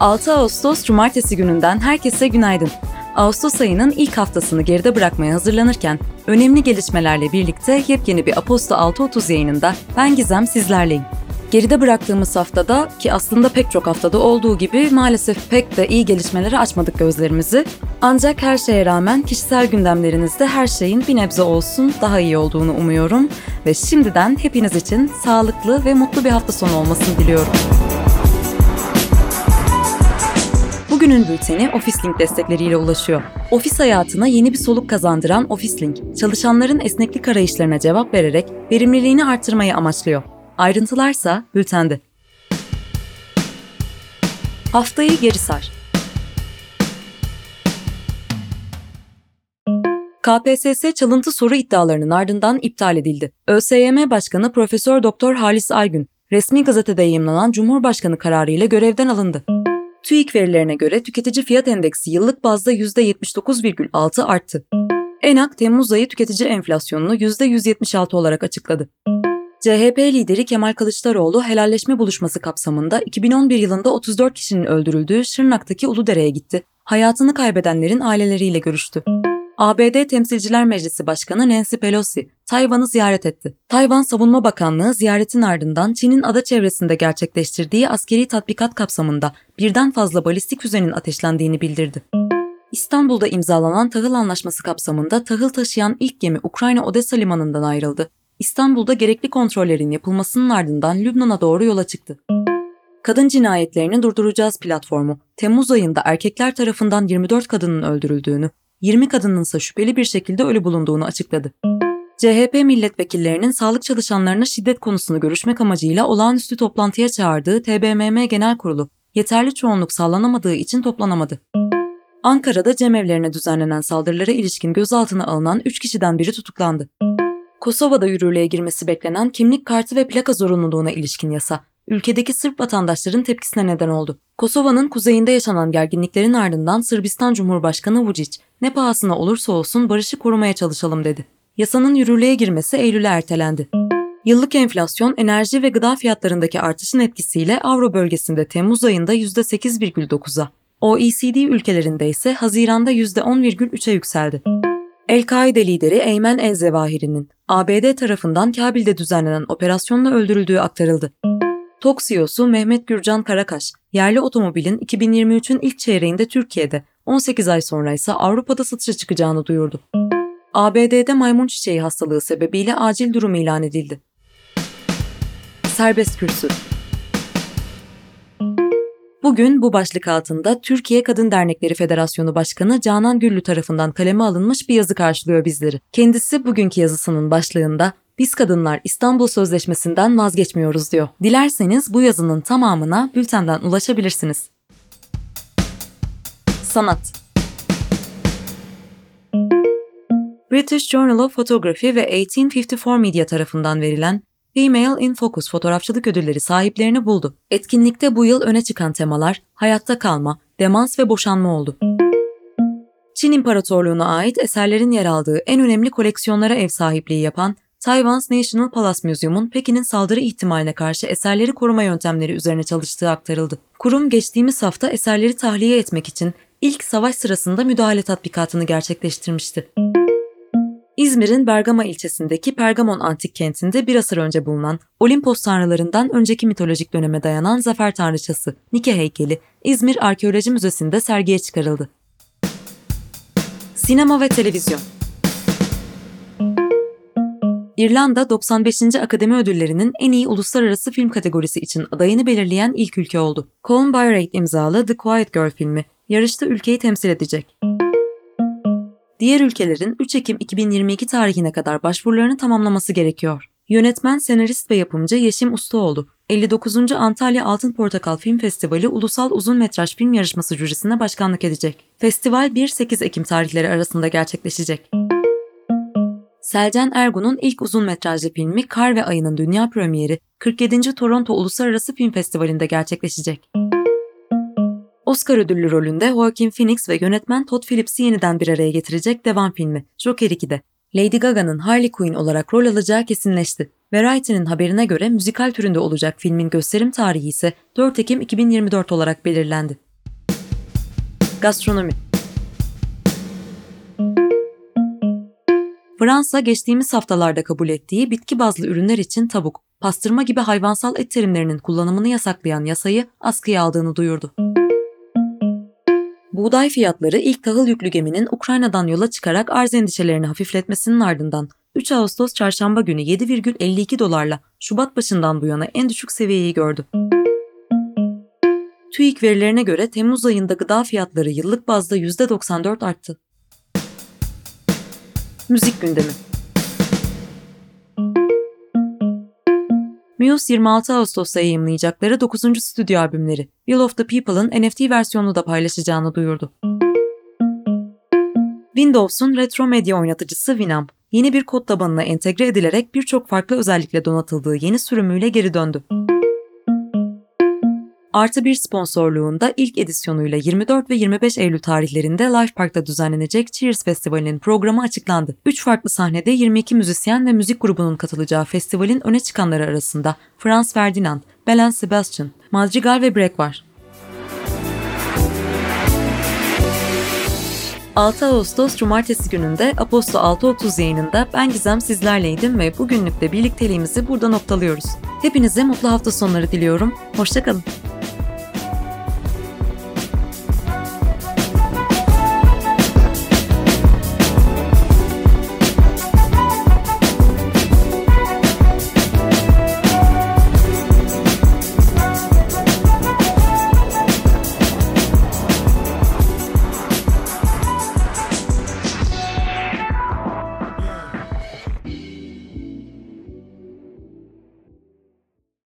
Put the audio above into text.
6 Ağustos Cumartesi gününden herkese günaydın. Ağustos ayının ilk haftasını geride bırakmaya hazırlanırken önemli gelişmelerle birlikte yepyeni bir Aposto 6.30 yayınında ben Gizem sizlerleyim. Geride bıraktığımız haftada ki aslında pek çok haftada olduğu gibi maalesef pek de iyi gelişmelere açmadık gözlerimizi. Ancak her şeye rağmen kişisel gündemlerinizde her şeyin bir nebze olsun daha iyi olduğunu umuyorum ve şimdiden hepiniz için sağlıklı ve mutlu bir hafta sonu olmasını diliyorum. Bugünün bülteni OfficeLink destekleriyle ulaşıyor. Ofis hayatına yeni bir soluk kazandıran OfficeLink, çalışanların esneklik arayışlarına cevap vererek verimliliğini artırmayı amaçlıyor. Ayrıntılarsa bültende. Haftayı geri sar. KPSS çalıntı soru iddialarının ardından iptal edildi. ÖSYM Başkanı Profesör Doktor Halis Aygün, resmi gazetede yayımlanan Cumhurbaşkanı kararı ile görevden alındı. TÜİK verilerine göre tüketici fiyat endeksi yıllık bazda %79,6 arttı. ENAK Temmuz ayı tüketici enflasyonunu %176 olarak açıkladı. CHP lideri Kemal Kılıçdaroğlu helalleşme buluşması kapsamında 2011 yılında 34 kişinin öldürüldüğü Şırnak'taki Uludere'ye gitti. Hayatını kaybedenlerin aileleriyle görüştü. ABD Temsilciler Meclisi Başkanı Nancy Pelosi, Tayvan'ı ziyaret etti. Tayvan Savunma Bakanlığı ziyaretin ardından Çin'in ada çevresinde gerçekleştirdiği askeri tatbikat kapsamında birden fazla balistik füzenin ateşlendiğini bildirdi. İstanbul'da imzalanan tahıl anlaşması kapsamında tahıl taşıyan ilk gemi Ukrayna Odessa limanından ayrıldı. İstanbul'da gerekli kontrollerin yapılmasının ardından Lübnan'a doğru yola çıktı. Kadın cinayetlerini durduracağız platformu, Temmuz ayında erkekler tarafından 24 kadının öldürüldüğünü, 20 kadının ise şüpheli bir şekilde ölü bulunduğunu açıkladı. CHP milletvekillerinin sağlık çalışanlarına şiddet konusunu görüşmek amacıyla olağanüstü toplantıya çağırdığı TBMM Genel Kurulu yeterli çoğunluk sağlanamadığı için toplanamadı. Ankara'da cemevlerine düzenlenen saldırılara ilişkin gözaltına alınan 3 kişiden biri tutuklandı. Kosova'da yürürlüğe girmesi beklenen kimlik kartı ve plaka zorunluluğuna ilişkin yasa, ülkedeki Sırp vatandaşların tepkisine neden oldu. Kosova'nın kuzeyinde yaşanan gerginliklerin ardından Sırbistan Cumhurbaşkanı Vučić, ne pahasına olursa olsun barışı korumaya çalışalım dedi. Yasanın yürürlüğe girmesi Eylül'e ertelendi. Yıllık enflasyon enerji ve gıda fiyatlarındaki artışın etkisiyle Avro bölgesinde Temmuz ayında %8,9'a, OECD ülkelerinde ise Haziran'da %10,3'e yükseldi. El-Kaide lideri Eymen El-Zevahiri'nin ABD tarafından Kabil'de düzenlenen operasyonla öldürüldüğü aktarıldı. TOK CEO'su Mehmet Gürcan Karakaş, yerli otomobilin 2023'ün ilk çeyreğinde Türkiye'de, 18 ay sonra ise Avrupa'da satışa çıkacağını duyurdu. ABD'de maymun çiçeği hastalığı sebebiyle acil durum ilan edildi. Serbest kürsü Bugün bu başlık altında Türkiye Kadın Dernekleri Federasyonu Başkanı Canan Güllü tarafından kaleme alınmış bir yazı karşılıyor bizleri. Kendisi bugünkü yazısının başlığında biz kadınlar İstanbul Sözleşmesi'nden vazgeçmiyoruz diyor. Dilerseniz bu yazının tamamına bültenden ulaşabilirsiniz. Sanat British Journal of Photography ve 1854 Media tarafından verilen Female in Focus fotoğrafçılık ödülleri sahiplerini buldu. Etkinlikte bu yıl öne çıkan temalar hayatta kalma, demans ve boşanma oldu. Çin İmparatorluğu'na ait eserlerin yer aldığı en önemli koleksiyonlara ev sahipliği yapan Taiwan's National Palace Museum'un Pekin'in saldırı ihtimaline karşı eserleri koruma yöntemleri üzerine çalıştığı aktarıldı. Kurum geçtiğimiz hafta eserleri tahliye etmek için ilk savaş sırasında müdahale tatbikatını gerçekleştirmişti. İzmir'in Bergama ilçesindeki Pergamon antik kentinde bir asır önce bulunan Olimpos tanrılarından önceki mitolojik döneme dayanan zafer tanrıçası Nike heykeli İzmir Arkeoloji Müzesi'nde sergiye çıkarıldı. Sinema ve televizyon İrlanda 95. Akademi Ödülleri'nin en iyi uluslararası film kategorisi için adayını belirleyen ilk ülke oldu. Colin Byratt imzalı The Quiet Girl filmi yarışta ülkeyi temsil edecek. Diğer ülkelerin 3 Ekim 2022 tarihine kadar başvurularını tamamlaması gerekiyor. Yönetmen, senarist ve yapımcı Yeşim Ustaoğlu, 59. Antalya Altın Portakal Film Festivali Ulusal Uzun Metraj Film Yarışması jürisine başkanlık edecek. Festival 1-8 Ekim tarihleri arasında gerçekleşecek. Selcan Ergun'un ilk uzun metrajlı filmi Kar ve Ayı'nın dünya premieri 47. Toronto Uluslararası Film Festivali'nde gerçekleşecek. Oscar ödüllü rolünde Joaquin Phoenix ve yönetmen Todd Phillips'i yeniden bir araya getirecek devam filmi Joker 2'de. Lady Gaga'nın Harley Quinn olarak rol alacağı kesinleşti. Variety'nin haberine göre müzikal türünde olacak filmin gösterim tarihi ise 4 Ekim 2024 olarak belirlendi. Gastronomi Fransa geçtiğimiz haftalarda kabul ettiği bitki bazlı ürünler için tavuk, pastırma gibi hayvansal et terimlerinin kullanımını yasaklayan yasayı askıya aldığını duyurdu. Buğday fiyatları ilk tahıl yüklü geminin Ukrayna'dan yola çıkarak arz endişelerini hafifletmesinin ardından 3 Ağustos çarşamba günü 7,52 dolarla Şubat başından bu yana en düşük seviyeyi gördü. TÜİK verilerine göre Temmuz ayında gıda fiyatları yıllık bazda %94 arttı. Müzik gündemi Muse 26 Ağustos'ta yayımlayacakları 9. stüdyo albümleri Will of the People'ın NFT versiyonunu da paylaşacağını duyurdu. Windows'un retro medya oynatıcısı Winamp, yeni bir kod tabanına entegre edilerek birçok farklı özellikle donatıldığı yeni sürümüyle geri döndü. Artı bir sponsorluğunda ilk edisyonuyla 24 ve 25 Eylül tarihlerinde Life Park'ta düzenlenecek Cheers Festivali'nin programı açıklandı. 3 farklı sahnede 22 müzisyen ve müzik grubunun katılacağı festivalin öne çıkanları arasında Franz Ferdinand, Belen Sebastian, Madrigal ve Break var. 6 Ağustos Cumartesi gününde Aposto 6.30 yayınında ben Gizem sizlerleydim ve bugünlük de birlikteliğimizi burada noktalıyoruz. Hepinize mutlu hafta sonları diliyorum. Hoşçakalın.